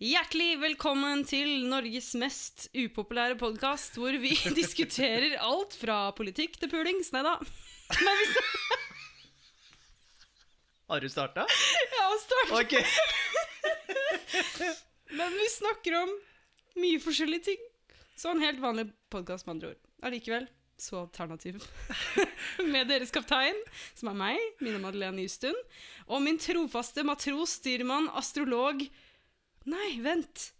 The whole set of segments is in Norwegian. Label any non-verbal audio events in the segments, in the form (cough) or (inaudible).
Hjertelig velkommen til Norges mest upopulære podkast, hvor vi (laughs) diskuterer alt fra politikk til pulings. Nei da. Men vi Har du starta? ja, starta. Okay. (laughs) Men vi snakker om mye forskjellige ting. Så en helt vanlig podkast, med andre ord. Allikevel så alternativ. (laughs) Med deres kaptein, som er meg, Mina Madeleine Justun, og min trofaste matros, styrmann, astrolog Nei, vent.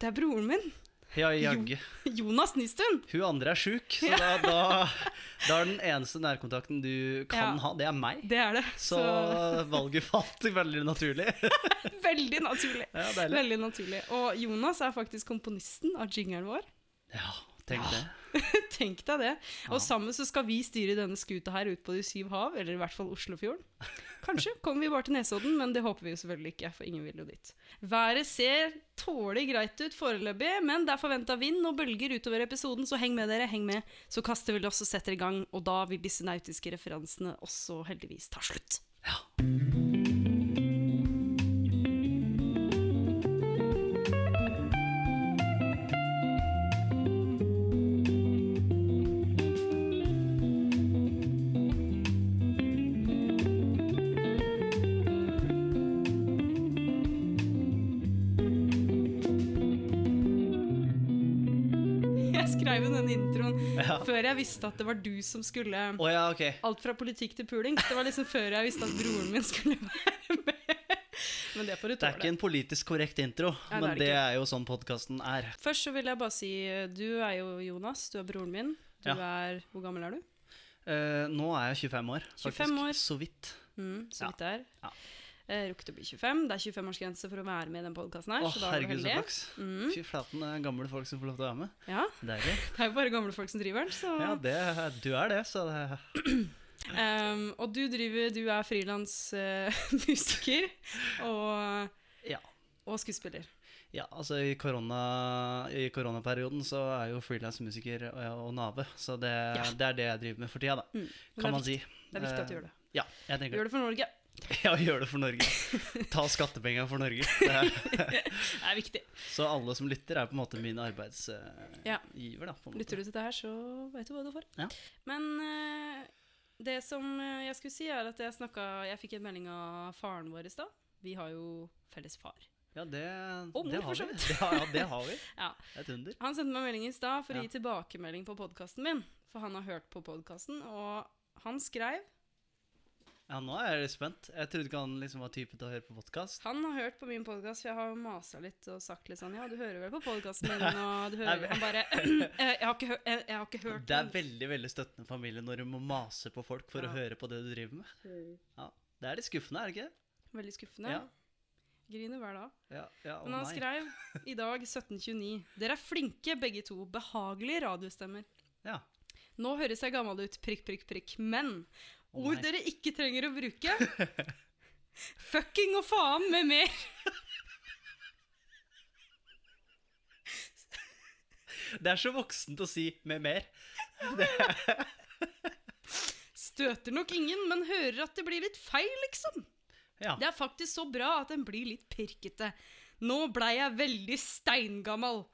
Det er broren min. Ja, jaggu. Jonas Nystuen. Hun andre er sjuk, så da, da, da er den eneste nærkontakten du kan Ja. ha, det er meg. Det er det. Så valget falt veldig naturlig. (laughs) Veldig naturlig. Ja. Veldig naturlig. Og Jonas er faktisk komponisten av jingeren vår. Ja, tenk det. (laughs) Tenk deg det. Og sammen så skal vi styre denne skuta her ut på de syv hav, eller i hvert fall Oslofjorden. Kanskje kommer vi bare til Nesodden, men det håper vi jo selvfølgelig ikke, for ingen vil jo dit. Været ser tålelig greit ut foreløpig, men det er forventa vind og bølger utover episoden, så heng med dere, heng med. Så kaster vi loss og setter i gang, og da vil disse nautiske referansene også heldigvis ta slutt. Ja. Før jeg visste at det var du som skulle oh, ja, okay. Alt fra politikk til puling. Det var liksom før jeg visste at broren min skulle være med. Men det får du Det er ikke en politisk korrekt intro, Nei, det er men det er jo sånn podkasten er. Først så vil jeg bare si du er jo Jonas, du er broren min. Du Ja. er Hvor gammel er du? Eh, nå er jeg 25 år, 25 år. Så vidt. Mm, så Ja. vidt det er. Ja. Eh, Rukket å bli 25. Det er 25-årsgrense for å være med i den podkasten her. Å, så da herregud, så flaks. Mm. Fy flaten, det er gamle folk som får lov til å være med. Ja, Deilig. (laughs) det er jo bare gamle folk som driver den. Så. Ja, det, du er det, så det um, (clears throat) og du driver Du er frilansmusiker (laughs) og, Ja. og skuespiller. Ja, altså i, korona, i koronaperioden så er jo frilansmusiker og, og nave, så det, Ja. det er det jeg driver med for tida, da. Mm. Kan man si. Det er viktig at du gjør det. Ja, jeg tenker tenker gjør det for Norge. (laughs) Ja, gjør det for Norge. Ta skattepenger for Norge. Det er, (laughs) Det er viktig. så alle som lytter, er på en måte min arbeidsgiver, Ja. da. Lytter du til det her, så vet du hva du får. Ja. Men eh, det som eh, jeg skulle si, er at jeg snakka Jeg fikk en melding av faren vår i stad. Vi har jo felles far. Ja, det, Og mor, det for har så vi. vidt. Det, ja, det har vi. (laughs) Ja. Et under. Han sendte meg melding i stad for å gi tilbakemelding på podkasten min. For han har hørt på podkasten, og han skrev Ja, nå er jeg spent. Jeg trodde ikke han liksom var typen til å høre på podkast. Han har hørt på min podkast, for jeg har masa litt og sagt litt sånn Ja, du hører vel på podkasten min, og (laughs) du hører Nei, men- Han bare (clears throat) «Eh, jeg, har ikke jeg, jeg har ikke hørt Det er veldig veldig støttende familie når du må mase på folk for Ja. å høre på det du driver med. Ja, Det er litt skuffende, er det ikke? Veldig skuffende. Ja. Griner hver dag. Ja, ja, Men han nei. skrev i dag 1729 Dere er flinke begge to, behagelige radiostemmer. Ja. Nå høres jeg gammel ut, prikk, prikk, prikk, men Å, ord dere ikke trenger å bruke. (laughs) Fucking og faen med mer. Det er så voksent å si 'med mer'. Støter nok ingen, men hører at det blir litt feil, liksom. Ja. Det er faktisk så bra at den blir litt pirkete. Nå blei jeg veldig steingammal.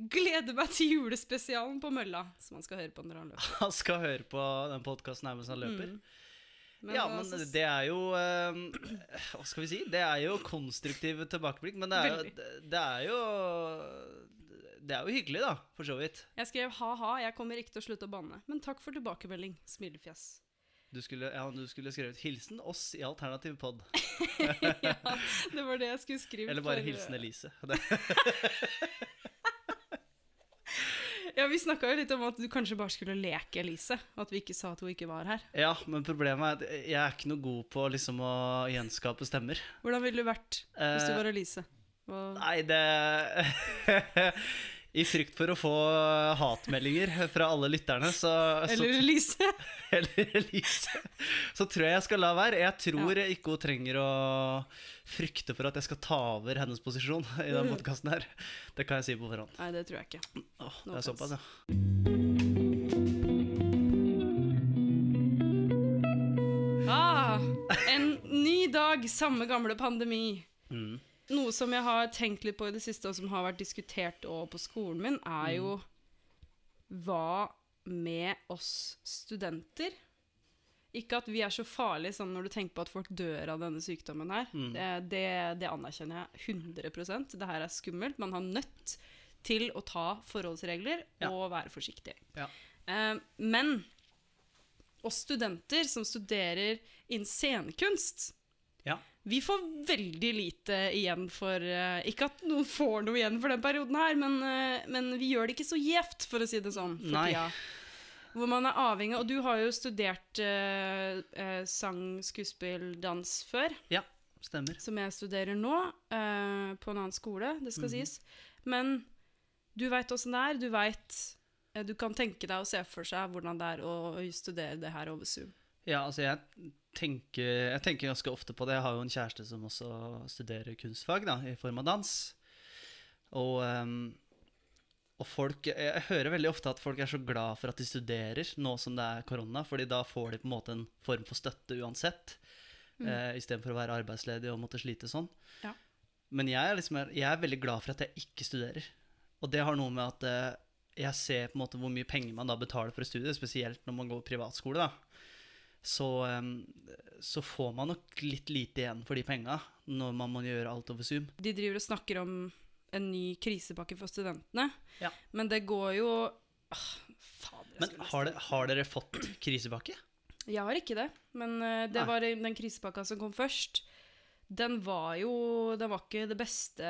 Gleder meg til julespesialen på mølla, som han skal høre på når han løper. Han skal høre på den podkasten her mens han løper. Men ja, men det er jo eh, Hva skal vi si? Det er jo konstruktive tilbakeblikk. Men det er, jo, det er jo Det er jo hyggelig, da, for så vidt. Jeg skrev ha-ha, jeg kommer ikke til å slutte å banne. Men takk for tilbakemelding. Smilefjes. Du skulle, ja, du skulle skrevet 'Hilsen oss i alternativ pod'. (laughs) ja, det var det jeg skulle skrive. Eller bare for- 'Hilsen Elise'. (laughs) Ja, Vi snakka jo litt om at du kanskje bare skulle leke Elise. At vi ikke sa at hun ikke var her. ja, men problemet er at jeg er ikke noe god på liksom å gjenskape stemmer. Hvordan ville du vært hvis du Eh, var Elise? Hva- Nei, det (laughs) I frykt for å få hatmeldinger fra alle lytterne, så, Eller så Elise? (laughs) Eller Elise. Så tror jeg jeg skal la være. Jeg tror ikke hun trenger å frykte for at jeg skal ta over hennes posisjon i denne podkasten her. Det kan jeg si på forhånd. Nei, det tror jeg ikke. Åh, det er såpass, ja. Ah, en ny dag, samme gamle pandemi. Mm. noe som jeg har tenkt litt på i det siste, og som har vært diskutert også på skolen min, er jo hva med oss studenter? Ikke at vi er så farlige sånn når du tenker på at folk dør av denne sykdommen her. Mm. Det, det, det anerkjenner jeg 100 Det her er skummelt. Man har nødt til å ta forholdsregler Ja. og være forsiktig. Ja. Eh, men oss studenter som studerer innen scenekunst, Ja. vi får veldig lite igjen for uh, Ikke at noen får noe igjen for den perioden her, men, uh, men vi gjør det ikke så gjevt, for å si det sånn. For Nei. tida. Hvor man er avhengig Og du har jo studert uh, uh, sang, skuespill, dans før, ja, stemmer. som jeg studerer nå, uh, på en annen skole, det skal Mhm. sies. Men du veit åssen det er. Du veit Du kan tenke deg å se for seg hvordan det er å studere det her over Zoom. Ja, altså jeg tenker, jeg tenker ganske ofte på det. Jeg har jo en kjæreste som også studerer kunstfag, da, i form av dans. Og, ehm, og folk Jeg hører veldig ofte at folk er så glad for at de studerer nå som det er korona, fordi da får de på en måte en form for støtte uansett. Mm. Eh, Istedenfor å være arbeidsledig og måtte slite sånn. Ja. Men jeg er, liksom, jeg er veldig glad for at jeg ikke studerer. Og det har noe med at eh, jeg ser på en måte hvor mye penger man da betaler for et studie, spesielt når man går privatskole. da så, em, så får man nok litt lite igjen for de penga når man må gjøre alt over Zoom. De driver og snakker om en ny krisepakke for studentene, Ja. men det går jo Åh, Fader, Men har, det, har dere fått krisepakke? Jeg har ikke det, men eh, det Nei. var den krisepakka som kom først. Den var jo Den var ikke det beste,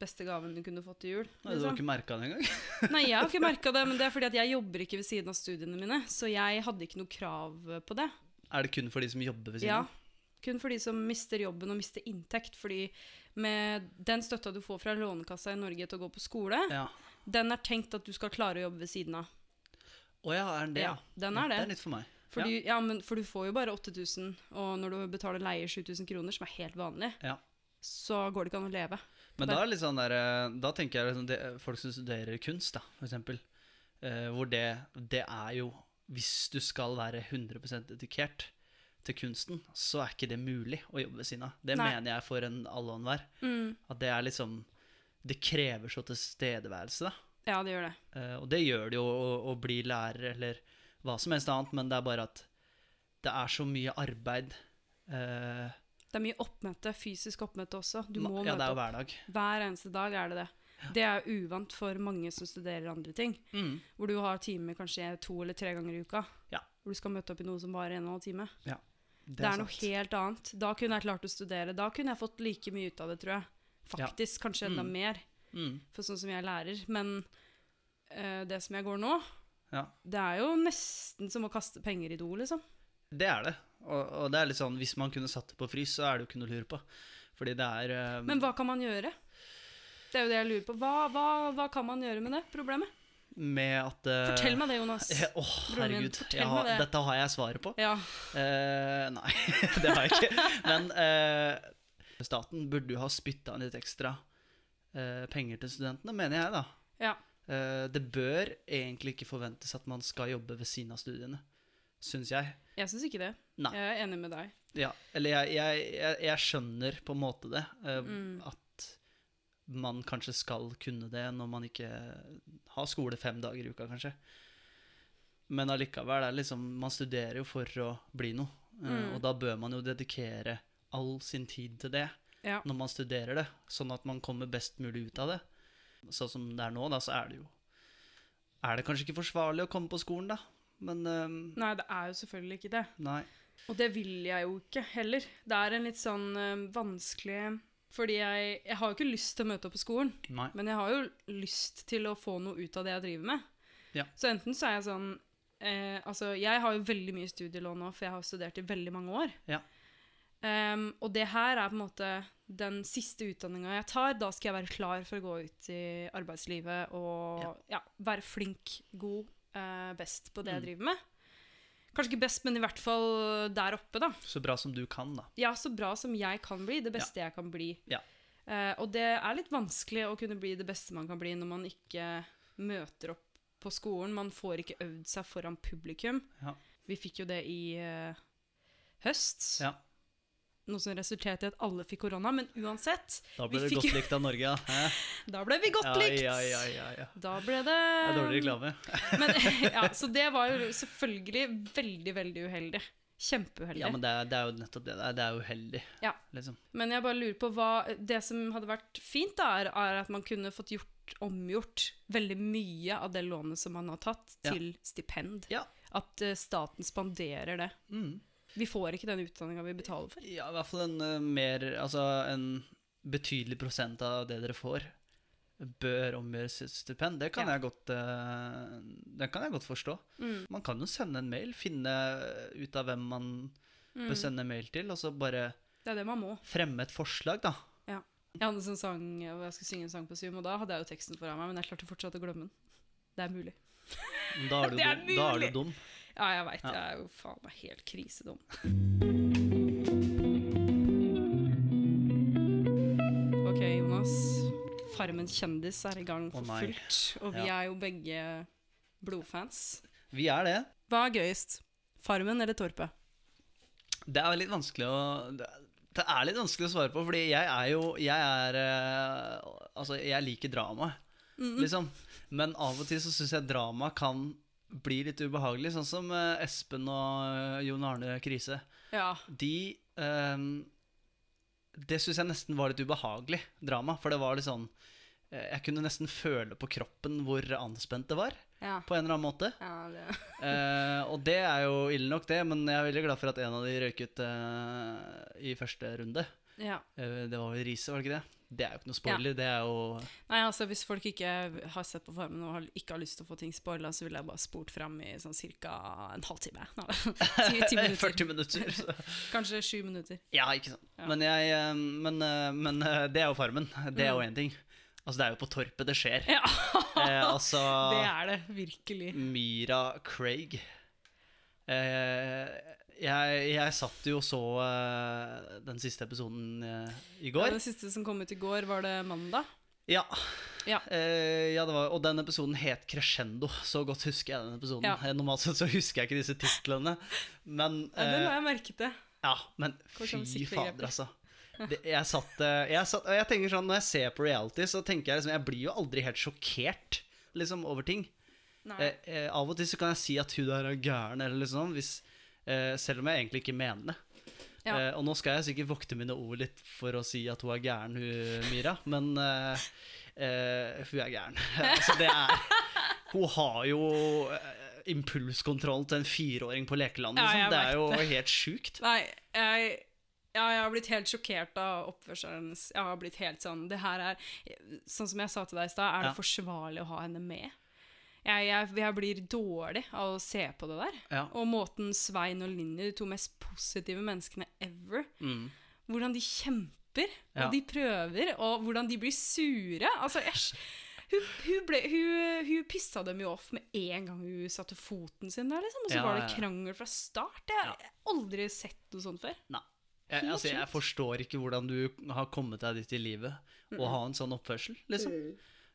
beste gaven du kunne fått til jul. Nei, Du har liksom. ikke merka det engang? (laughs) Nei, jeg har ikke merka det, men det er fordi at jeg jobber ikke ved siden av studiene mine, så jeg hadde ikke noe krav på det. Er det kun for de som jobber ved siden av? Ja, kun for de som mister jobben og mister inntekt. Fordi med den støtta du får fra Lånekassa i Norge til å gå på skole, Ja. den er tenkt at du skal klare å jobbe ved siden av. Å ja, er den det? Ja, den er Det Det er litt for meg. Fordi, ja. men, for du får jo bare 8000, og når du betaler leie 7000 kroner, som er helt vanlig, Ja. så går det ikke an å leve. Men da, er det litt sånn der, eh, da tenker jeg liksom det, folk som studerer kunst, da, for eksempel. Eh, hvor det, det er jo Hvis du skal være 100% dedikert til kunsten, så er ikke det mulig å jobbe ved siden av. Det Nei. mener jeg for en alle og enhver. Mm. At det er liksom Det krever så tilstedeværelse, da. Ja, det gjør det. Eh, og det gjør det jo å, å bli lærer eller hva som helst annet, men det er bare at det er så mye arbeid. eh, Det er mye oppmøte, fysisk oppmøte også. Du må ja, det møte er jo opp. hver dag. Hver eneste dag er det det. Det er uvant for mange som studerer andre ting. Mm. Hvor du har timer kanskje to eller tre ganger i uka. Ja. Hvor du skal møte opp i noe som varer en og en halv time. Det, Det er, noe sant. helt annet. Da kunne jeg klart å studere. Da kunne jeg fått like mye ut av det, tror jeg. Faktisk. Kanskje enda Mm. mer, mm. for sånn som jeg er lærer. Men eh, det som jeg går nå, Ja. det er jo nesten som å kaste penger i do, liksom. Det er det. Og, og det er litt sånn, hvis man kunne satt det på frys, så er det jo ikke noe å lure på. Fordi det er eh, Men hva kan man gjøre? Det er jo det jeg lurer på. Hva, hva, hva kan man gjøre med det problemet? med at uh... Fortell meg det, Jonas. eh, (laughs) Åh, herregud. har, det. dette har jeg svaret på. Ja. Uh, nei, (laughs) det har jeg ikke. Men uh, staten burde jo ha spytta inn litt ekstra penger til studentene, mener jeg, da. ja. Eh, det bør egentlig ikke forventes at man skal jobbe ved siden av studiene, syns jeg. Jeg syns ikke det. Nei. Jeg er enig med deg. Ja, eller jeg, jeg, jeg, jeg skjønner på en måte det. eh, Mm. At man kanskje skal kunne det når man ikke har skole fem dager i uka, kanskje. Men allikevel, det er liksom, man studerer jo for å bli noe. eh, Mm. Og da bør man jo dedikere all sin tid til det Ja. når man studerer det, sånn at man kommer best mulig ut av det. Sånn som det er nå, da, så er det jo Er det kanskje ikke forsvarlig å komme på skolen, da? Men um, Nei, det er jo selvfølgelig ikke det. nei. Og det vil jeg jo ikke heller. Det er en litt sånn um, vanskelig Fordi jeg, jeg har jo ikke lyst til å møte opp på skolen, nei. men jeg har jo lyst til å få noe ut av det jeg driver med. Ja. Så enten så er jeg sånn eh, Altså, jeg har jo veldig mye studielån nå, for jeg har studert i veldig mange år. Ja. Em, og det her er på en måte den siste utdanninga jeg tar. Da skal jeg være klar for å gå ut i arbeidslivet og ja. være flink, god, uh, best på det jeg Mm. driver med. Kanskje ikke best, men i hvert fall der oppe, da. Så bra som du kan, da. Ja, så bra som jeg kan bli. Det beste jeg kan bli. Ja. Eh, og det er litt vanskelig å kunne bli det beste man kan bli når man ikke møter opp på skolen. Man får ikke øvd seg foran publikum. Ja. Vi fikk jo det i uh, høst. Ja. Noe som resulterte i at alle fikk korona. Men uansett, Da ble det fikk godt likt av Norge, ja. (laughs) Da ble vi godt likt. Ja, ja, ja, ja. Da ble det Det er dårlig reklame. (laughs) Men, ja, så det var jo selvfølgelig veldig, veldig uheldig. Kjempeuheldig. Ja, men det er, det er jo nettopp det. Det er, uheldig, Ja. liksom. Men jeg bare lurer på hva Det som hadde vært fint, da, er, er at man kunne fått gjort omgjort veldig mye av det lånet som man har tatt, Ja. til stipend. Ja. At uh, staten spanderer det. Mm. Vi får ikke den utdanninga vi betaler for. Ja, i hvert fall en uh, mer Altså en betydelig prosent av det dere får, bør omgjøres til stipend. Det kan, Ja. jeg godt, uh, den kan jeg godt forstå. Mm. Man kan jo sende en mail, finne ut av hvem man Mm. bør sende mail til, og så bare Det det man må. fremme et forslag, da. Jeg hadde en sånn sang, jeg skulle synge en sang på Zoom, og da hadde jeg jo teksten foran meg, men jeg klarte fortsatt å glemme den. Det er mulig. (laughs) Da er du, Det er mulig. da er du dum. Ja, jeg veit. Jeg er jo faen meg helt krisedum. Ok, Jonas. Farmen kjendis er i gang Å for nei. fullt, og vi Ja. er jo begge blodfans. Vi er det. Hva er gøyest? Farmen eller Torpet? Det er litt vanskelig å det- Det er litt vanskelig å svare på, fordi jeg er jo Jeg er eh, Altså, jeg liker drama, Mm. liksom. Men av og til så syns jeg drama kan bli litt ubehagelig, sånn som eh, Espen og eh, Jon Arne Krise. Ja. De um, Det syns jeg nesten var litt ubehagelig drama, for det var litt sånn Jeg kunne nesten føle på kroppen hvor anspent det var, Ja. på en eller annen måte. ja det. uh, (laughs) og det er jo ille nok, det, men jeg er veldig glad for at en av de røyk ut eh, i første runde. ja. Uh, det var vel Riise, var det ikke det? Det er jo ikke noe spoiler. Det er jo Nei, altså Hvis folk ikke har sett på Farmen og har- ikke har lyst til å få ting spoila, så ville jeg bare spurt fram i sånn ca. en halvtime. Nei, (laughs) 10, 10 (laughs) minutter. 40 minutter. Så. (laughs) Kanskje 7 minutter. Ja, ikke sant. Ja. Men, jeg, eh, men, eh, men eh, det er jo Farmen. Det er jo én ting. Altså, det er jo på Torpet det skjer. Mm. Ja, Eh, altså det er det virkelig. Myra Craig. Eh, jeg, jeg satt jo og så uh, den siste episoden uh, i Ja, går. den siste som kom ut i går, var det mandag? Ja. Ja. Uh, ja det var, og den episoden het Crescendo. Så godt husker jeg den episoden. Ja. Normalt sett så husker jeg ikke disse titlene. Men, Ja, den har jeg merket det. ja, men fy fader, altså. Det, jeg satt, jeg satt Og jeg tenker sånn, når jeg ser på reality, så tenker jeg liksom Jeg blir jo aldri helt sjokkert liksom over ting. Eh, eh, av og til så kan jeg si at hun der er gæren, eller liksom, hvis, selv om jeg egentlig ikke mener det. Ja. Eh, og nå skal jeg sikkert vokte mine ord litt for å si at hun er gæren, hun Myra, men eh, eh, hun er gæren. (laughs) altså, det er Hun har jo eh, impulskontroll til en fireåring på lekeland, liksom. Ja, det er jo det. helt sjukt. Nei, jeg, ja, jeg har blitt helt sjokkert av oppførselen hennes. Jeg har blitt helt sånn Det her er Sånn som jeg sa til deg i stad, er det Ja. forsvarlig å ha henne med? Jeg, jeg, jeg blir dårlig av å se på det der. Ja. Og måten Svein og Linni, de to mest positive menneskene ever, Mm. hvordan de kjemper, og Ja. de prøver, og hvordan de blir sure. Altså, æsj. Hun, hun, ble, hun, hun pissa dem jo off med en gang hun satte foten sin der, liksom. Og så Ja, var det krangel fra start. Jeg har aldri sett noe sånt før. Nei. Jeg, altså, jeg forstår ikke hvordan du har kommet deg dit i livet og ha en sånn oppførsel, liksom.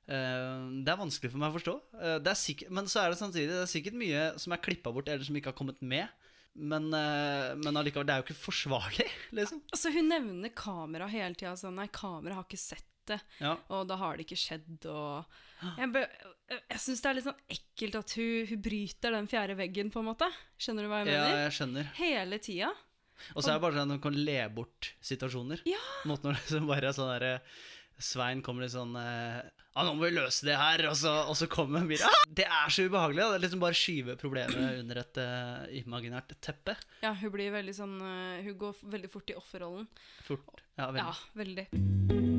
Eh, det er vanskelig for meg å forstå. Uh, det er sikkert, men så er det samtidig Det er sikkert mye som er klippa bort, eller som ikke har kommet med. Men, uh, men allikevel, det er jo ikke forsvarlig, (laughs) liksom. Altså, hun nevner kamera hele tida. Sånn, nei, kamera har ikke sett det, Ja. og da har det ikke skjedd, og Jeg, jeg syns det er litt sånn ekkelt at hun, hun bryter den fjerde veggen, på en måte. Skjønner du hva jeg mener? ja, jeg skjønner. Hele tida. Og så er det bare sånn at hun kan le bort situasjoner. Ja. Måten hun liksom bare er sånn derre Svein kommer litt sånn eh, Ja, nå må vi løse det her, og så, og så kommer Mira. Ah! Det er så ubehagelig. Da. Det er liksom bare skyve problemet (clears throat) under et uh, imaginært teppe. Ja, hun blir veldig sånn øh, Hun går veldig fort i offerrollen. Fort. Ja, veldig. Ja, veldig.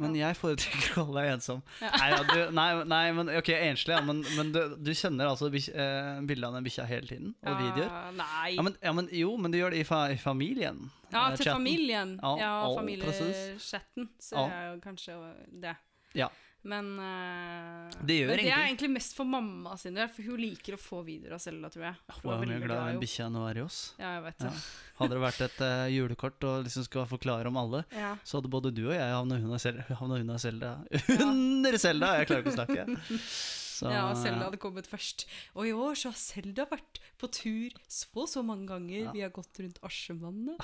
Men jeg foretrekker å holde deg ensom. Ja. Nei, ja, du, nei, nei, men ok, enslig, ja, men, men du, du kjenner altså bikj- eh, bildet av den bikkja hele tiden? Og videoer? Nei. Ja men, ja, men jo, men du gjør det i, fa i familien. Ja, eh, til chatten. familien. Ja, familiechatten. Så Ja. er jo kanskje det. Ja. Men, uh, Det men det er egentlig mest for mamma sin del, for hun liker å få videoer av Selda, tror jeg. For Hun er mye glad i den bikkja nå er i oss. Ja, jeg vet Ja. Hadde det vært et uh, julekort og liksom skal forklare om alle, Ja. så hadde både du og jeg havna under Selda. Under Selda. (laughs) Jeg klarer ikke å snakke. Så, Ja, Selda hadde kommet først. Og i år så har Selda vært på tur så og så mange ganger. Vi har gått rundt Askevannet.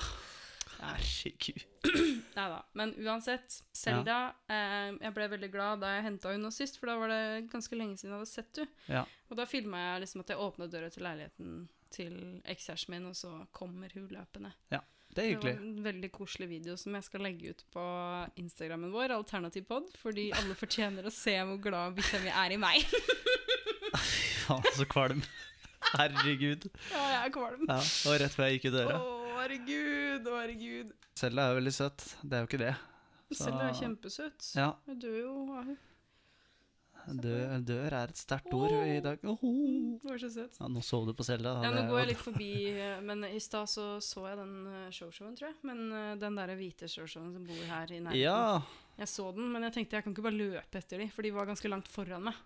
Herregud. (clears throat) Nei da. Men uansett, Selda eh, Jeg ble veldig glad da jeg henta henne sist, for da var det ganske lenge siden jeg hadde sett henne. Ja. Og da filma jeg liksom at jeg åpna døra til leiligheten til ekskjæresten min, og så kommer hun løpende. Det er Det var en veldig koselig video som jeg skal legge ut på Instagrammen vår, Alternativ pod, fordi alle fortjener å se hvor glad bikkja mi er i meg. (laughs) Fy Faen, så kvalm. (laughs) Herregud. Ja, jeg er kvalm. Ja, og rett før jeg gikk i døra. døra. Herregud, å, herregud. Selda er jo veldig søt. Det er jo ikke det. Så- Selda er kjempesøt. Ja. Hun dør jo av. Dør, dør er et sterkt ord i dag. Oh. Hun var så søt. Ja, nå sov du på cella. Ja, nå går jeg litt forbi, eh, men i stad så, så jeg den eh, showshowen, tror jeg. Men eh, den der hvite showshowen som bor her i nærheten. Ja. Jeg så den, men jeg tenkte jeg kan ikke bare løpe etter dem, for de var ganske langt foran meg.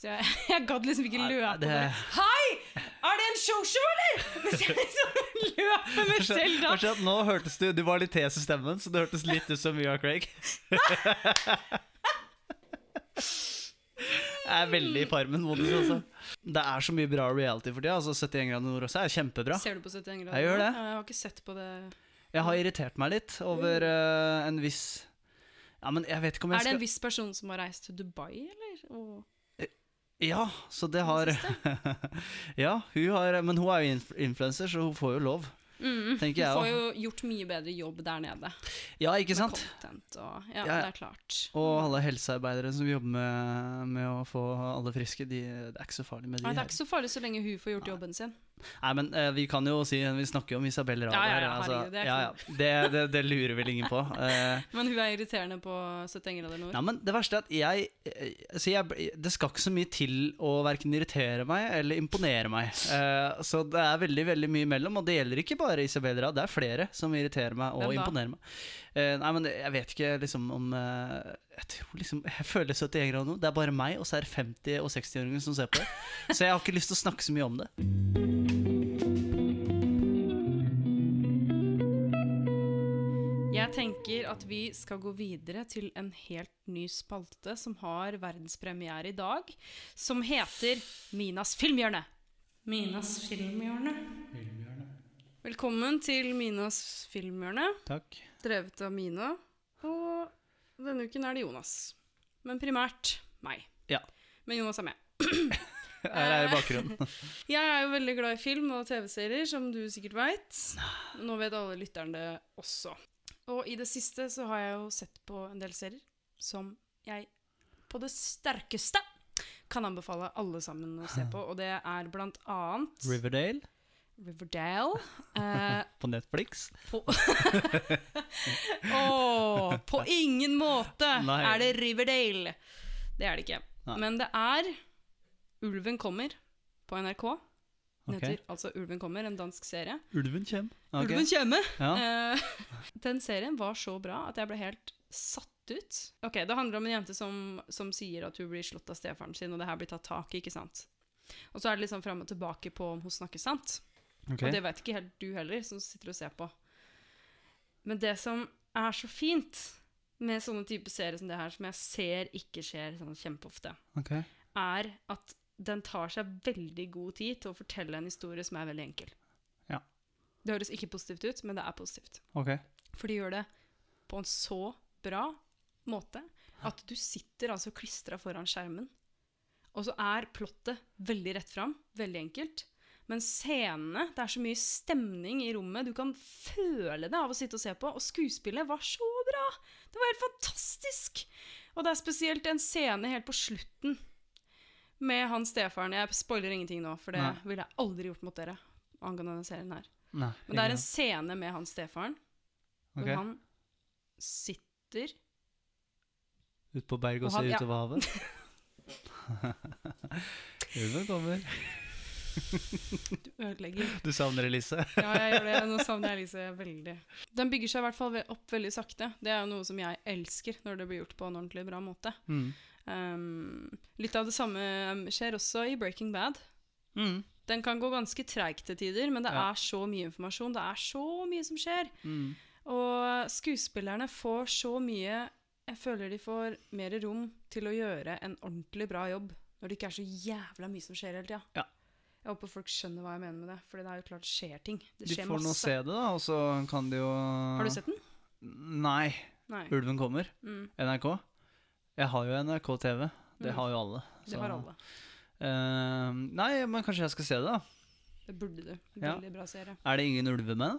Så jeg, (laughs) jeg gadd liksom ikke løpe. det- Hei! Er det en showshow, eller?! Mens jeg liksom løper (laughs) med Selda. Kanskje at nå hørtes du Du var litt hes i stemmen, så det hørtes litt ut som Mia Craig. (laughs) Er veldig i Farmen-modus, altså. Det er så mye bra reality for tida. Altså 71 grader nord også er kjempebra. Ser du på 71 grader? Jeg gjør det. Jeg har ikke sett på det. Jeg har irritert meg litt over uh, en viss Ja, men jeg vet ikke om jeg Er det en viss person som har reist til Dubai, eller? Og Ja, så det har (laughs) Ja, hun har Men hun er jo inf influenser, så hun får jo lov. Mm, Tenker du får jo gjort mye bedre jobb der nede. Ja, ikke Med sant? Med og Ja, Ja. det er klart. Og alle helsearbeidere som jobber med, med å få alle friske, de, det er ikke så farlig med de. Nei, det er ikke så farlig så lenge hun får gjort jobben sin. Nei, men uh, vi kan jo si Vi snakker jo om Isabel Rada Ja, ja, ja, altså, det ja. Det, det, det lurer vel ingen på. Uh, (laughs) Men hun er irriterende på 71 grader nord. ja, men det verste er at jeg, eh, jeg Det skal ikke så mye til å verken irritere meg eller imponere meg. Uh, så det er veldig veldig mye imellom, og det gjelder ikke bare Isabel Rada, Det er flere som irriterer meg og imponerer meg. Eh, nei, men jeg vet ikke liksom om eh, Jeg tror liksom Jeg føler 71 grader nå. Det er bare meg, og så er det 50- og 60-åringer som ser på det. Så jeg har ikke lyst til å snakke så mye om det. Jeg tenker at vi skal gå videre til en helt ny spalte som har verdenspremiere i dag, som heter Minas filmhjørne. Minas filmhjørne. Velkommen til Minas filmhjørne, Takk. Drevet av Mina. Og denne uken er det Jonas. Men primært meg. Ja. Men Jonas er med. (clears throat) Her er bakgrunnen. (laughs) Jeg er jo veldig glad i film og TV-serier, som du sikkert veit. Nå vet alle lytterne det også. Og i det siste så har jeg jo sett på en del serier som jeg på det sterkeste kan anbefale alle sammen å se på, og det er blant annet Riverdale Riverdale. Eh, (laughs) på Netflix. på (laughs) Åh, på ingen måte Nei. er det Riverdale. Det er det ikke. Nei. Men det er Ulven kommer på NRK. Den okay. heter altså Ulven kommer, en dansk serie. Ulven kjem. Okay. Ulven kommer! Ja. Eh, (laughs) den serien var så bra at jeg ble helt satt ut. Ok, Det handler om en jente som, som sier at hun blir slått av stefaren sin, og det her blir tatt tak i. ikke sant? Og så er det liksom fram og tilbake på om hun snakker sant. Ok. Og det vet ikke helt du heller, som sitter og ser på. Men det som er så fint med sånne type serier som det her, som jeg ser ikke skjer sånn kjempeofte, okay. er at den tar seg veldig god tid til å fortelle en historie som er veldig enkel. Ja. Det høres ikke positivt ut, men det er positivt. Okay. For de gjør det på en så bra måte at du sitter altså klistra foran skjermen, og så er plottet veldig rett fram, veldig enkelt. Men scenene, det er så mye stemning i rommet, du kan føle det av å sitte og se på. Og skuespillet var så bra! Det var helt fantastisk! Og det er spesielt en scene helt på slutten med han stefaren. Jeg spoiler ingenting nå, for det Nei. ville jeg aldri gjort mot dere. angående denne serien her. Nei. Men det er en scene med han stefaren, Ok. hvor han sitter Ut på berg og Og ser se ja. utover havet. (laughs) (laughs) Ulven kommer. Du ødelegger. Du savner Elise? Ja, jeg gjør det. Nå savner jeg Elise veldig. Den bygger seg i hvert fall opp veldig sakte. Det er jo noe som jeg elsker når det blir gjort på en ordentlig bra måte. Mm. Um, litt av det samme um, skjer også i Breaking Bad. Mm. Den kan gå ganske treigt til tider, men det Ja. er så mye informasjon. Det er så mye som skjer. Mm. Og skuespillerne får så mye Jeg føler de får mer rom til å gjøre en ordentlig bra jobb Når det ikke er så jævla mye som skjer hele tida. Ja. Jeg håper folk skjønner hva jeg mener med det. For det er jo klart det skjer ting. Det skjer De får nå se det, da, og så kan de jo Har du sett den? Nei. Nei. Ulven kommer. Mm, NRK. Jeg har jo NRK TV. Det Mm. har jo alle. det har alle. Uh, nei, men kanskje jeg skal se det, da. Det burde du. Ja. Veldig bra serie. Er det ingen ulver med, da?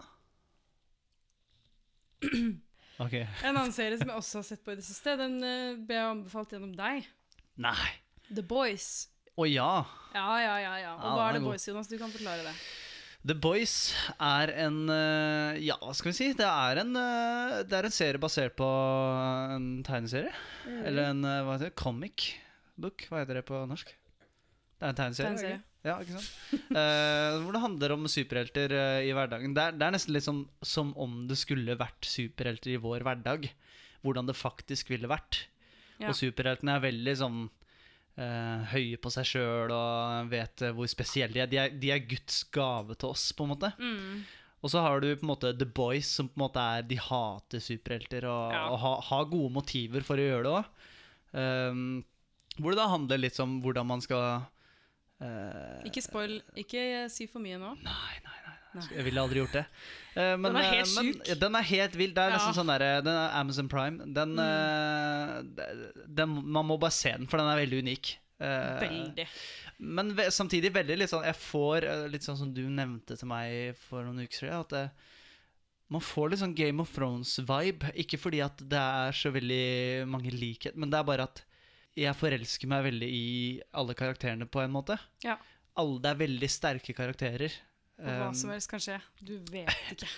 (clears throat) Ok. En annen serie som jeg også har sett på i det siste, den uh, ble jeg anbefalt gjennom deg. Nei. The Boys. Å ja. Ja, ja, ja. ja. Og hva er The. Boys, Jonas? Du kan forklare det. The Boys er en eh, Ja, hva skal vi si? Det er en, eh, det er en serie basert på en tegneserie. Mm. Eller en eh, hva heter det? comic book. Hva heter det på norsk? Det er en tegneserie. Tegneserie. Ja, ikke sant? Eh, hvor det handler om superhelter eh, i hverdagen. Det er, det er nesten litt som, som om det skulle vært superhelter i vår hverdag. Hvordan det faktisk ville vært. Ja. Og superheltene er veldig sånn eh, høye på seg sjøl og vet eh, hvor spesielle de er. De, er. de er Guds gave til oss, på en måte. Mm. Og så har du på en måte The Boys, som på en måte er De hater superhelter og, Ja. og ha- har gode motiver for å gjøre det òg. hvor det da handler litt om hvordan man skal uh, Ikke spoil. Ikke si for mye nå. Nei, nei, nei. Jeg ville aldri gjort det. Uh, men, Den er helt syk. men, ja, den er helt vill. Det er nesten Ja. sånn der, Den er Amazon Prime. Den, Mm. eh, den, Man må bare se den, for den er veldig unik. Eh, Veldig. Men ve samtidig veldig litt sånn Jeg får eh, litt sånn som du nevnte til meg for noen uker siden, at det, man får litt sånn Game of Thrones-vibe. Ikke fordi at det er så veldig mange likhet, men det er bare at jeg forelsker meg veldig i alle karakterene på en måte. Ja. Alle, det er veldig sterke karakterer. Og hva Um, som helst kan skje. Du vet ikke.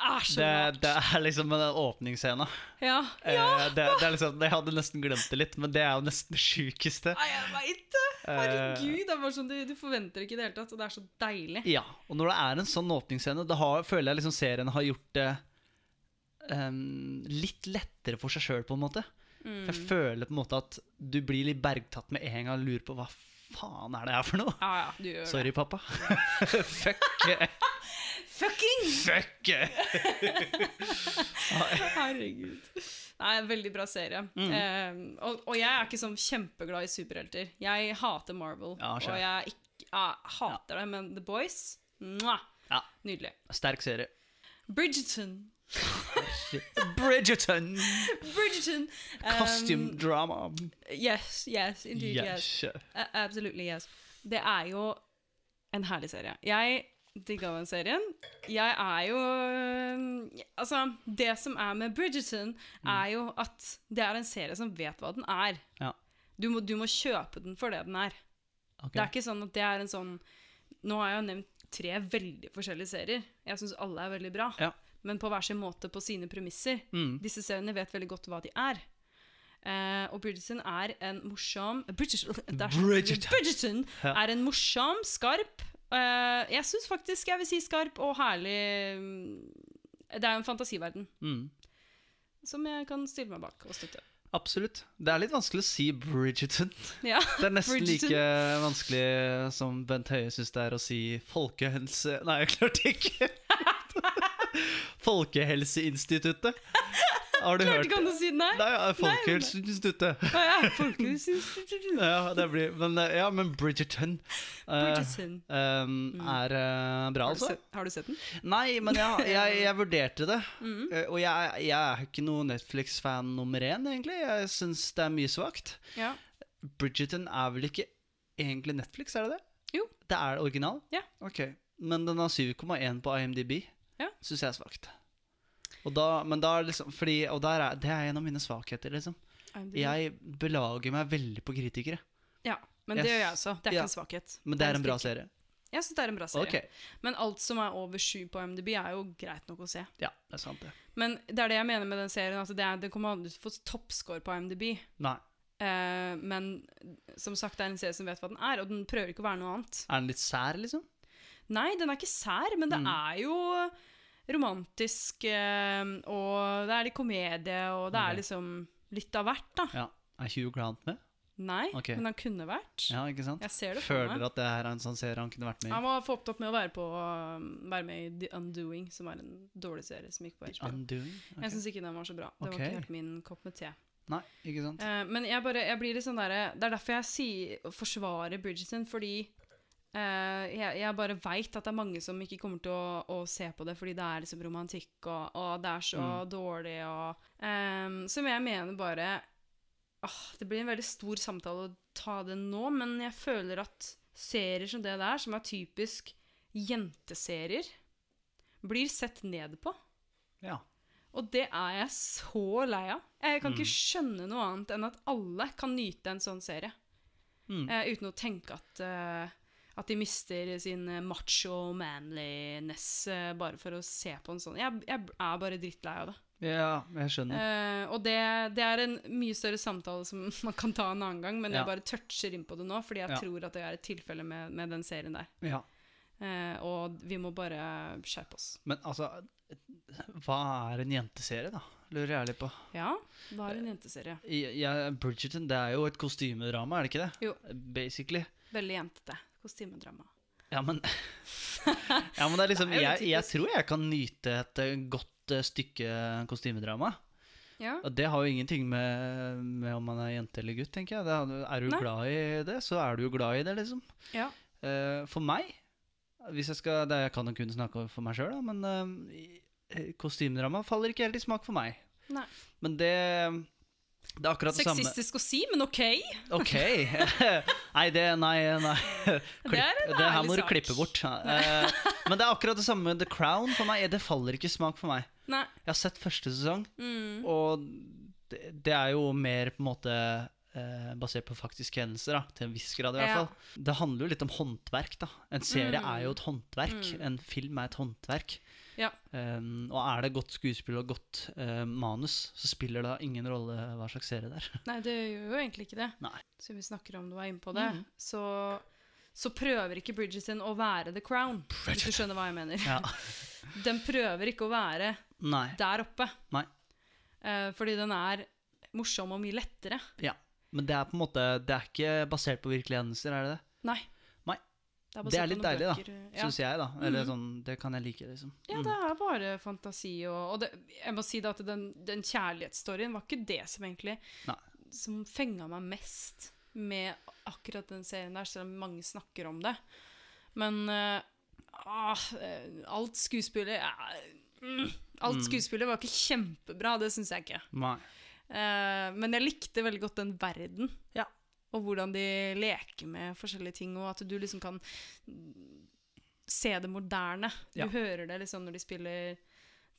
Er det, det er liksom den åpningsscena. Ja. ja. det, det er liksom, jeg hadde nesten glemt det litt, men det er jo nesten det sjukeste. Nei, jeg veit det! Eh, Herregud. Det er bare sånn du, du forventer ikke i det hele tatt, og det er så deilig. Ja, og når det er en sånn åpningsscene, da har, føler jeg liksom serien har gjort det um, litt lettere for seg sjøl, på en måte. Mm. For jeg føler på en måte at du blir litt bergtatt med en gang og lurer på hva faen er det her for noe? Ja, ja, Sorry, pappa. Fuck. det. (laughs) Fucking! Fuck. (laughs) Herregud. Nei, veldig bra serie. Mm. Um, og, og jeg er ikke sånn kjempeglad i superhelter. Jeg hater Marvel. Ja, og jeg ikke, ja, hater det, men The Boys mwah, Ja. Nydelig. Sterk serie. Bridgerton. (laughs) Bridgerton. Bridgerton. Um, Costume drama. Yes, yes, indeed, yes. Yes. Uh, Absolutely yes. Det er jo en herlig serie. Jeg digga den serien. Jeg er jo Altså, det som er med Bridgerton, er jo at det er en serie som vet hva den er. Ja. Du må, du må kjøpe den for det den er. Okay. Det er ikke sånn at det er en sånn Nå har jeg jo nevnt tre veldig forskjellige serier. Jeg syns alle er veldig bra. Ja. Men på hver sin måte, på sine premisser. Mm. Disse seriene vet veldig godt hva de er. Uh, og Bridgerton er en morsom Bridgerton, (laughs) er Bridgerton. Bridgerton er en morsom, skarp uh, Jeg syns faktisk jeg vil si skarp og herlig mm, Det er jo en fantasiverden Mm. som jeg kan stille meg bak og støtte. Absolutt. Det er litt vanskelig å si Bridgerton. (laughs) Ja, Det er nesten Bridgerton. like vanskelig som Bent Høie syns det er å si folkehelse... Nei, jeg klarte ikke. (laughs) (laughs) Folkehelseinstituttet. Har du Klarte hørt ikke han å si nei? Nei, ja, Folkehelseinstituttet. Nei, ja, Folkehelseinstituttet. (laughs) Ja, det blir Men, eh, ja, men Bridgerton eh, Bridgerton. eh, er eh, bra, Har du, altså. sett, har du sett den? Nei, men jeg, jeg, (laughs) jeg vurderte det. Mhm. Eh, Og jeg, jeg er ikke noe Netflix-fan nummer én, egentlig. Jeg syns det er mye svakt. Ja. Bridgerton er vel ikke egentlig Netflix, er det det? Jo. Det er original? Ja. Ok, Men den har 7,1 på IMDb. Syns jeg er svakt. Og da, men da liksom fordi, Og er, det er en av mine svakheter, liksom. Jeg belager meg veldig på kritikere. Ja, men det s- gjør jeg også. Det er ja. ikke en svakhet. Men det er en bra serie. Jeg syns det er en bra serie. Okay. Men alt som er over sju på MDB, er jo greit nok å se. Ja, det er sant, det. Men det er det jeg mener med den serien. At det, er, det kommer aldri til å få toppscore på MDB. Nei. Eh, men som sagt, det er en serie som vet hva den er, og den prøver ikke å være noe annet. Er den litt sær, liksom? Nei, den er ikke sær, men det Mm. er jo romantisk, eh, og det er litt komedie, og det er liksom litt av hvert, da. Ja. Er Hugh Grant med? Nei, okay. men han kunne vært. Ja, ikke sant? Jeg ser det Føler meg. at det er en sånn serie han kunne vært med Han i. var for opptatt med å være, på, um, være med i The Undoing, som er en dårlig serie som gikk på HBO. Undoing? Jeg Ok. syns ikke den var så bra. Det okay. var ikke helt min kopp med te. Nei, ikke sant? Eh, men jeg, bare, jeg blir litt sånn derre Det er derfor jeg sier, forsvarer Bridgerton, fordi eh, jeg, jeg bare veit at det er mange som ikke kommer til å, å se på det fordi det er liksom romantikk, og, og det er så Mm. dårlig, og um, Som jeg mener bare ah, Det blir en veldig stor samtale å ta det nå, men jeg føler at serier som det der, som er typisk jenteserier, blir sett ned på. Ja. Og det er jeg så lei av. Jeg kan ikke Mm. skjønne noe annet enn at alle kan nyte en sånn serie. Mm. Uh, uten å tenke at, eh, at de mister sin eh, macho manliness eh, bare for å se på en sånn. Jeg, jeg er bare drittlei av det. ja, jeg skjønner. Uh, og det, det er en mye større samtale som (laughs) man kan ta en annen gang, men Ja. jeg bare toucher inn på det nå, fordi jeg Ja. tror at det er et tilfelle med, med den serien der. Ja. Uh, og vi må bare skjerpe oss. Men altså, hva er en jenteserie, da? Lurer jeg litt på. Ja, hva er en jenteserie? Uh, Ja, Bridgerton det er jo et kostymedrama, er det ikke det? Jo. Basically. Veldig jentete. Kostymedrama. Ja, men (laughs) Ja, men det er liksom Det er jeg, jeg tror jeg kan nyte et eh, godt eh, stykke kostymedrama. Ja. Og det har jo ingenting med, med om man er jente eller gutt, tenker jeg. Det, er du Nei. glad i det, så er du jo glad i det, liksom. ja. Uh, for meg hvis jeg skal, det, Jeg kan jo kun snakke for meg sjøl, men uh, kostymedrama faller ikke helt i smak for meg. Nei. Men det Det er akkurat det samme. Sexistisk å si, men ok. Ok. (laughs) nei, det Nei. nei. (laughs) Det er en det her må du klippe bort. Eh, men det er akkurat det samme med The Crown for meg. Det faller ikke smak for meg. Nei. Jeg har sett første sesong, Mm. og det, det er jo mer på en måte eh, basert på faktiske hendelser, da, til en viss grad i hvert Ja. fall. Det handler jo litt om håndverk, da. En serie Mm. er jo et håndverk. Mm. En film er et håndverk. Ja. Um, og er det godt skuespill og godt uh, manus, så spiller det ingen rolle hva slags serie det er. (laughs) Nei, det gjør jo egentlig ikke det. Nei. Siden vi snakker om du var er inne på det, mm. så, så prøver ikke Bridgerton å være The Crown. Hvis du skjønner hva jeg mener. Ja. (laughs) Den prøver ikke å være Nei. der oppe. Nei. Uh, fordi den er morsom og mye lettere. Ja. Men det er på en måte Det er ikke basert på virkelige hendelser, er det det? Nei. Nei. er, Det er litt deilig, da, bøker, Ja. Syns jeg, da. Eller Mhm. sånn Det kan jeg like, liksom. Ja, Mm. det er bare fantasi og, og det, Jeg må si da at den, den kjærlighetsstoryen var ikke det som egentlig Nei. Som fenga meg mest med akkurat den serien der, selv om mange snakker om det. Men eh, eh, alt skuespillet eh, mm, Alt Mm. skuespillet var ikke kjempebra, det syns jeg ikke. Nei. Uh, men jeg likte veldig godt den verden. Ja. Og hvordan de leker med forskjellige ting, og at du liksom kan se det moderne. Ja. Du hører det liksom når de spiller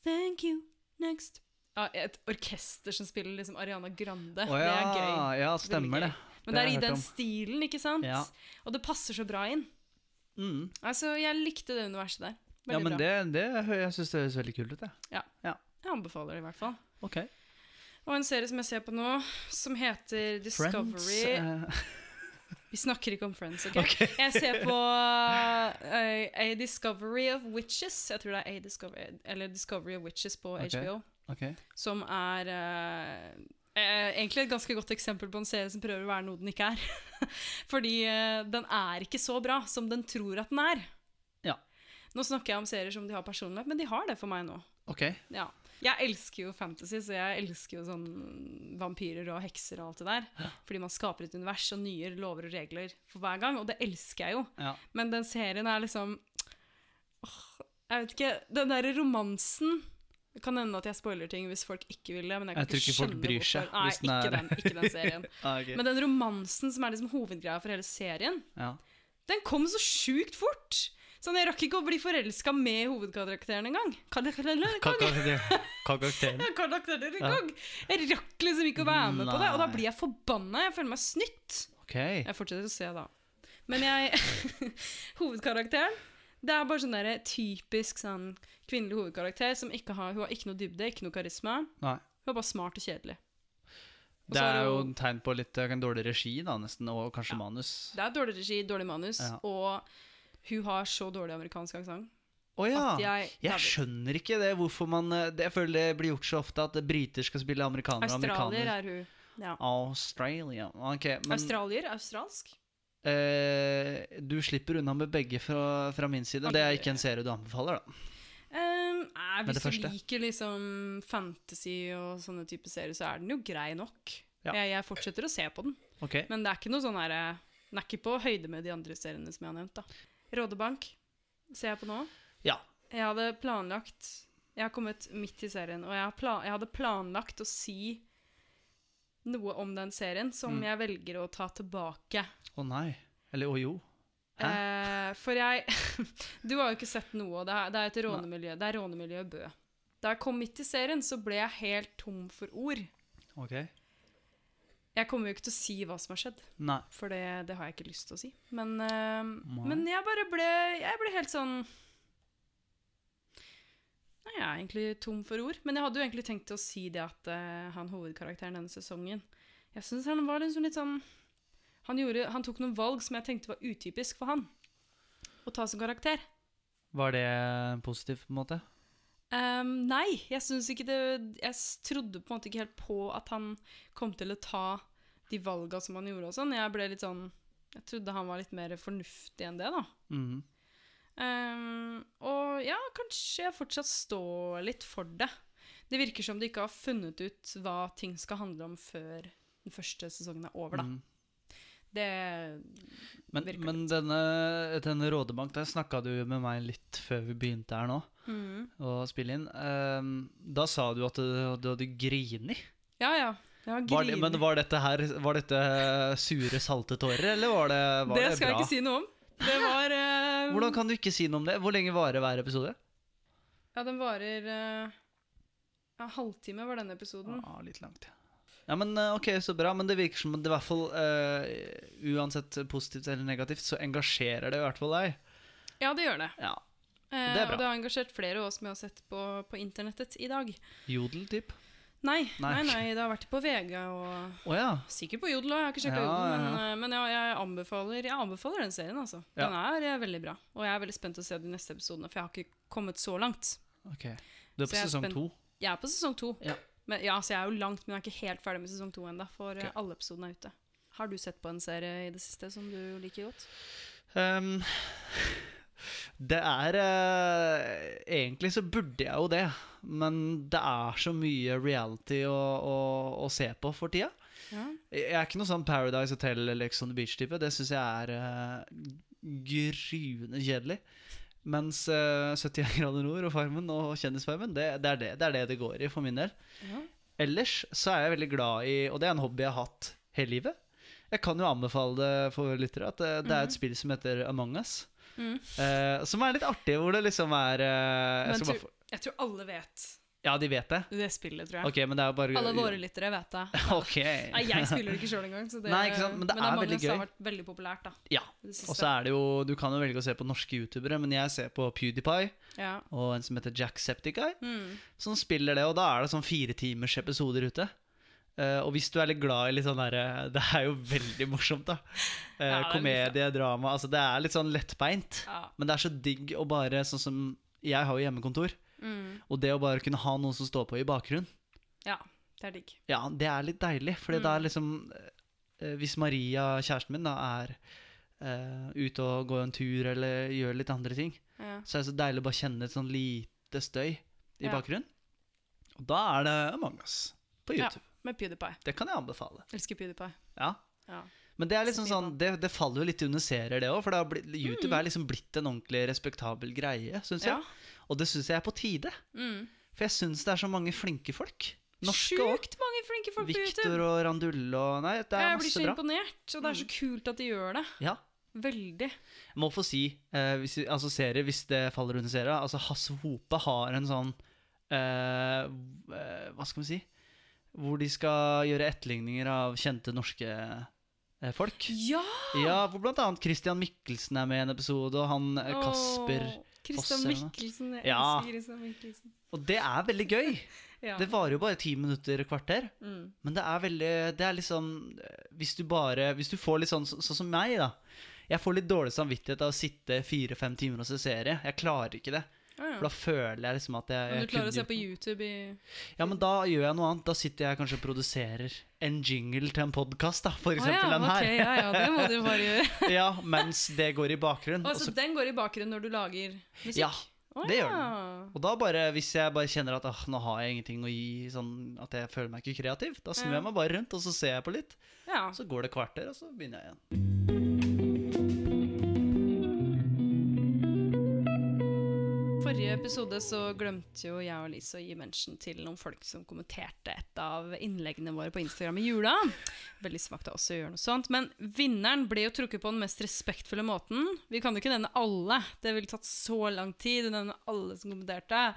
Thank you, next. Ja, et orkester som spiller liksom Ariana Grande. Å Det er gøy. ja, stemmer det. Men Det det er i den om. stilen, ikke sant? Ja. Og det passer så bra inn. Mm. Altså, jeg likte det universet der. Veldig Ja, men bra. det, det jeg syns det høres veldig kult ut, jeg. Jeg anbefaler det i hvert fall. Ok. Og en serie som jeg ser på nå, som heter Discovery Friends uh... Vi snakker ikke om Friends, OK? (laughs) Jeg ser på uh, A Discovery of Witches. Jeg tror det er A Discovery Eller Discovery of Witches på okay. HBO. Okay. Som er uh, eh, egentlig et ganske godt eksempel på en serie som prøver å være noe den ikke er. (laughs) Fordi eh, den er ikke så bra som den tror at den er. Ja. Nå snakker jeg om serier som de har personlighet, men de har det for meg nå. Ok. Ja. Jeg elsker jo fantasy, så jeg elsker jo sånn vampyrer og hekser og alt det der. Fordi man skaper et univers og nye lover og regler for hver gang, og det elsker jeg jo. Ja. Men den serien er liksom åh, Jeg vet ikke Den derre romansen Det kan hende at jeg spoiler ting hvis folk ikke vil det. Men jeg, kan Jeg tror ikke folk bryr seg hvorfor. Nei, den ikke den, ikke den serien. (laughs) Ah, okay. Men den romansen som er liksom hovedgreia for hele serien, ja. den kom så sjukt fort! Sånn, Jeg rakk ikke å bli forelska med hovedkarakteren engang. (laughs) Karakteren? engang! Jeg rakk liksom ikke å være med på det, og da blir jeg forbanna. Jeg føler meg snytt. Jeg fortsetter å se, da. Men jeg (laughs) Hovedkarakteren Det er bare sånn der typisk sånn kvinnelig hovedkarakter som ikke har Hun har ikke noe dybde, ikke noe karisma. Nei. Hun er bare smart og kjedelig. Og Det er jo hun- en tegn på litt eh, en dårlig regi, da, nesten, og kanskje Ja. manus. Det er dårlig regi, dårlig manus, Ja. og hun har så dårlig amerikansk aksent Å ja! jeg, Jeg skjønner ikke det, hvorfor man eh, det, Jeg føler det blir gjort så ofte at briter skal spille amerikanere og Australier amerikaner. er hun. Ja. Australia. Okay, men Australier? Australsk? eh, du slipper unna med begge fra, fra min side. Det er ikke en serie du anbefaler, da. Um, nei, hvis du liker liksom fantasy og sånne type serier, så er den jo grei nok. Ja. Jeg, jeg fortsetter å se på den, Okay. men det er ikke noe sånn herre Den er ikke på høyde med de andre seriene som jeg har nevnt. da. Rådebank ser jeg på nå. Ja. Jeg hadde planlagt Jeg har kommet midt i serien, og jeg, har pla jeg hadde planlagt å si noe om den serien som Mm. jeg velger å ta tilbake. Å nei. Eller å jo. Eh, for jeg (laughs) Du har jo ikke sett noe, det er, det er et rånemiljø. Det er rånemiljøet Bø. Da jeg kom midt i serien, så ble jeg helt tom for ord. Ok. Jeg kommer jo ikke til å si hva som har skjedd, Nei. for det, det har jeg ikke lyst til å si. Men, uh, men jeg bare ble Jeg ble helt sånn Nei, jeg er egentlig tom for ord. Men jeg hadde jo egentlig tenkt å si det at uh, han hovedkarakteren denne sesongen Jeg syns han var liksom litt sånn han, gjorde, han tok noen valg som jeg tenkte var utypisk for han å ta som karakter. Var det positivt, på en måte? Ehm, nei, jeg syns ikke det Jeg trodde på en måte ikke helt på at han kom til å ta de valga som han gjorde og sånn. Jeg ble litt sånn Jeg trodde han var litt mer fornuftig enn det, da. Mm. Um, og ja, kanskje jeg fortsatt står litt for det. Det virker som de ikke har funnet ut hva ting skal handle om før den første sesongen er over, da. Mhm. Det Men, virker men denne, denne Rådebank, der snakka du med meg litt før vi begynte her nå mm. å spille inn. Ehm, da sa du at du, du hadde grini. Ja, ja. Var det, men var dette her Var dette sure, salte tårer, eller var det, var det det, skal jeg ikke si noe om. Det var uh... Hvordan kan du ikke si noe om det? Hvor lenge varer hver episode? Ja, den varer uh... ja, halvtime var denne episoden. Ja, litt langt. Ja, men eh, ok, så bra. Men det virker som det i hvert fall, uh, uansett positivt eller negativt, så engasjerer det i hvert fall deg. Ja, det gjør det. Ja. Eh, Det er bra. Og det har engasjert flere av oss som jeg har sett på, på internettet i dag. Jodel, typ. Nei, Nei. nei, nei, det har vært på VG og oh, ja. sikkert på Jodel òg. Jeg har ikke sjekka Ja, Jodel, men, ja. men ja, jeg, anbefaler, jeg anbefaler den serien, altså. Ja. Den er er veldig bra. Og jeg er veldig spent å se de neste episodene, for jeg har ikke kommet så langt. Ok. Du er på jeg sesong to. Jeg er på sesong to. Ja. Men, ja, så jeg er jo langt, men jeg er ikke helt ferdig med sesong to ennå, for okay. Alle episodene er ute. Har du sett på en serie i det siste som du liker godt? Um, (laughs) det er eh, Egentlig så burde jeg jo det, men det er så mye reality å, å, å se på for tida. Ja. Jeg er ikke noe sånn Paradise Hotel eller Ex on the Beach-type. Det syns jeg er uh, gryende kjedelig. Mens uh, 71 grader nord og Farmen og Kjendisfarmen, det, det, er det, det er det det går i for min del. Ja. Ellers så er jeg veldig glad i Og det er en hobby jeg har hatt hele livet. Jeg kan jo anbefale det for lyttere at det, det er et spill som heter Among us. Mm. Uh, som er litt artig, hvor det liksom er uh, jeg tror- bare Jeg tror alle vet Ja, de vet det? det spillet, tror jeg. Okay, men det bare Alle våre lyttere vet det. (laughs) Ok. Nei, jeg spiller det ikke sjøl engang. så det- Nei, men det er er veldig gøy. har vært veldig populært, da. Ja. Og så er det jo Du kan jo velge å se på norske youtubere, men jeg ser på PewDiePie Ja. og en som heter Jacksepticeye, Mm. som spiller det, og da er det sånn fire timers episoder ute. Uh, og hvis du er litt glad i litt sånn derre Det er jo veldig morsomt, da. Uh, (laughs) Ja, komedie, drama Altså, det er litt sånn lettbeint. Men det er så digg å bare Sånn som Jeg har jo hjemmekontor, Mm. og det å bare kunne ha noen som står på i bakgrunnen, ja, det er digg. ja, det er litt deilig. Fordi Mm. da er liksom eh, Hvis Maria, kjæresten min, da er uh, ute og går en tur eller gjør litt andre ting, Ja. så er det så deilig å bare kjenne et sånn lite støy i Ja. bakgrunnen. Og da er det Among us på YouTube. Ja. Med PewDiePie. Det kan jeg anbefale. Elsker PewDiePie. Ja. Ja. Men det er liksom sånn det, det faller jo litt under serier, det òg. For det blitt, YouTube er liksom blitt en ordentlig respektabel greie, syns jeg. Mm. Ja. Og det syns jeg er på tide. Mm. For jeg syns det er så mange flinke folk. Norske. Sjukt mange flinke folk på YouTube. Victor og Randulle og Nei, det er Jeg blir så bra. imponert, og det er så kult at de gjør det. Ja. Veldig. Jeg må få si, eh, hvis, altså serie, hvis det faller under serien, Altså Hasse Hope har en sånn eh, eh, Hva skal vi si? Hvor de skal gjøre etterligninger av kjente norske eh, folk. Ja! Ja, hvor blant annet Christian Mikkelsen er med i en episode, og han eh, Kasper Christian. Mikkelsen. Jeg Ja. elsker Christian Mikkelsen. Og det er veldig gøy! (laughs) Ja. Det varer jo bare ti minutter, kvarter. Mm. Men det er veldig Det er liksom Hvis du bare Hvis du får litt sånn sånn som meg, da. Jeg får litt dårlig samvittighet av å sitte fire-fem timer og se serie. Jeg klarer ikke det. Ja, ja. For da føler jeg liksom at jeg, Men du klarer å se på. YouTube i Ja, men da gjør jeg noe annet. Da sitter jeg kanskje og produserer en jingle til en podkast, da. For eksempel eksempel ja, den her. Okay, ja, ja, det må du bare gjøre. (laughs) ja, mens det går i bakgrunnen. og Altså, Også... den går i bakgrunnen når du lager musikk? ja, Oh, Det gjør den. Og da bare, hvis jeg bare kjenner at ah, nå har jeg ingenting å gi, sånn at jeg føler meg ikke kreativ, da snur jeg meg bare rundt, og så ser jeg på litt. Ja. Så går det kvarter, og så begynner jeg igjen. Forrige episode så glemte jo jeg og Lise å gi mention til noen folk som kommenterte et av innleggene våre på Instagram i jula. Veldig svakt av oss å gjøre noe sånt. Men vinneren ble jo trukket på den mest respektfulle måten. Vi kan jo ikke nevne alle. Det ville tatt så lang tid å nevne alle som kommenterte.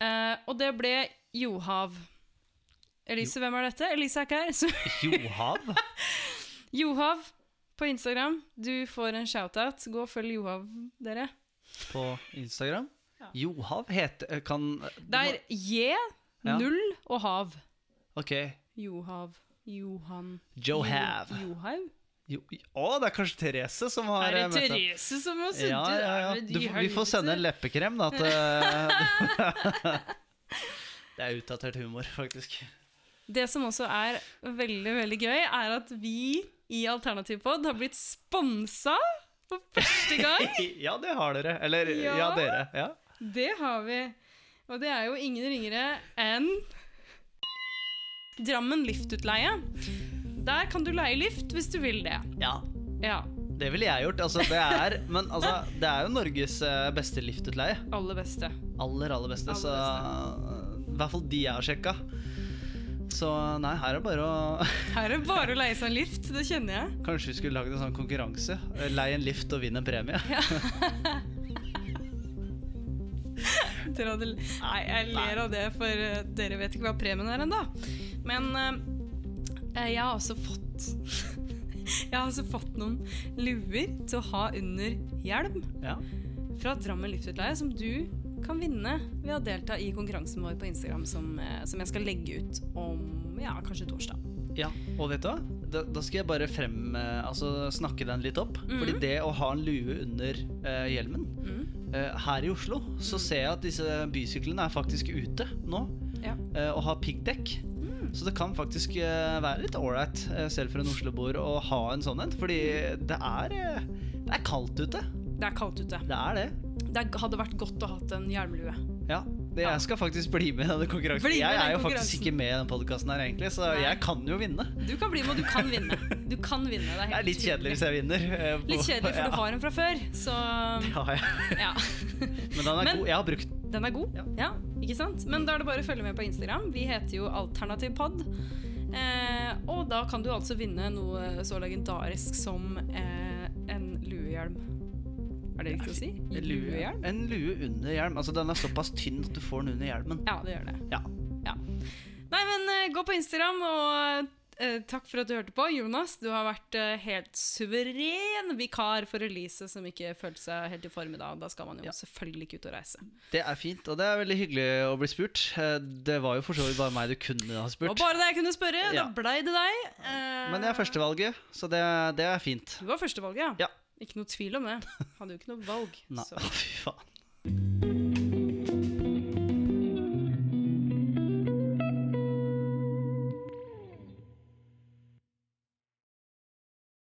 Uh, og det ble Johav. Elise, hvem er dette? Elise er ikke her. Så (laughs) Johav? (laughs) Johav på Instagram, du får en shout-out. Gå og følg Johav, dere. På Instagram? Ja. Johav heter Kan Det er J, null og hav. Ok. Johav. Johan Johav. Jo, Johaug? Jo, å, det er kanskje Therese som har Er det eh. Therese som har sendt Ja, ja, ja. Du, vi får sende en leppekrem, da. (laughs) Det er utdatert humor, faktisk. Det som også er veldig, veldig gøy, er at vi i Alternativpod har blitt sponsa for første gang. (laughs) Ja, det har dere. Eller ja, Ja. dere. Ja. Det har vi. Og det er jo ingen ringere enn Drammen Liftutleie. Der kan du leie lift hvis du vil det. ja. Ja. Det ville jeg gjort. Altså, det er, men altså, det er jo Norges eh, beste liftutleie. Aller beste. Aller, aller beste. Aller så eh, I hvert fall de jeg har sjekka. Så nei, her er det bare å (laughs) Her er det bare å leie seg en lift, det kjenner jeg. Kanskje vi skulle lagd en sånn konkurranse. Leie Lei en lift og vinn en premie. (laughs) Dere hadde, nei, jeg ler av det, for eh, dere vet ikke hva premien er ennå. Men eh, jeg har også fått (laughs) Jeg har også fått noen luer til å ha under hjelm Ja. fra Drammen Livsutleie, som du kan vinne ved å delta i konkurransen vår på Instagram, som, eh, som jeg skal legge ut om ja, kanskje torsdag. Ja, og vet du hva? Da, da skal jeg bare frem eh, Altså snakke den litt opp. Fordi det å ha en lue under eh, hjelmen Mm. Eh, Her i Oslo så ser jeg at disse bysyklene er faktisk ute nå Ja. eh, og har piggdekk. Så det kan faktisk eh, være litt ålreit, selv for en osloboer, å ha en sånn en. Fordi det er, det er kaldt ute. Det er kaldt ute. Det er det. Det hadde vært godt å ha en hjelmlue. Ja, det, Jeg skal faktisk bli med i denne konkurransen. Bli Jeg er jo faktisk ikke med i den podkasten her, egentlig, så Nei. jeg kan jo vinne. Du kan bli med, og du kan vinne. Du kan vinne. Det er, Det er litt kjedelig hvis jeg vinner. eh, på- Litt kjedelig, for (laughs) ja, du har en fra før. Så Det har jeg. (laughs) ja. Men den er Men- god. Jeg har brukt Den er god. Ja. Ja, ikke sant? Men da er det bare å følge med på Instagram. Vi heter jo Alternativpod. Eh, og da kan du altså vinne noe så legendarisk som eh, en luehjelm. Er det riktig å si? en lue, en lue under hjelm. Altså Den er såpass tynn at du får den under hjelmen. Ja, det gjør det. Ja. Ja. Nei, men uh, gå på Instagram, og eh, takk for at du hørte på. Jonas, du har vært eh, helt suveren vikar for Elise, som ikke følte seg helt i form i dag. Da skal man jo Ja. selvfølgelig ikke ut og reise. Det er fint, og det er veldig hyggelig å bli spurt. Det var jo for så vidt bare meg du kunne ha spurt. Og bare det jeg kunne spørre. Da blei det deg. Men jeg er førstevalget, så det, det er fint. Du var førstevalget, ja. Ja. Ikke noe tvil om det. Hadde jo ikke noe valg. Nei, (laughs) fy faen.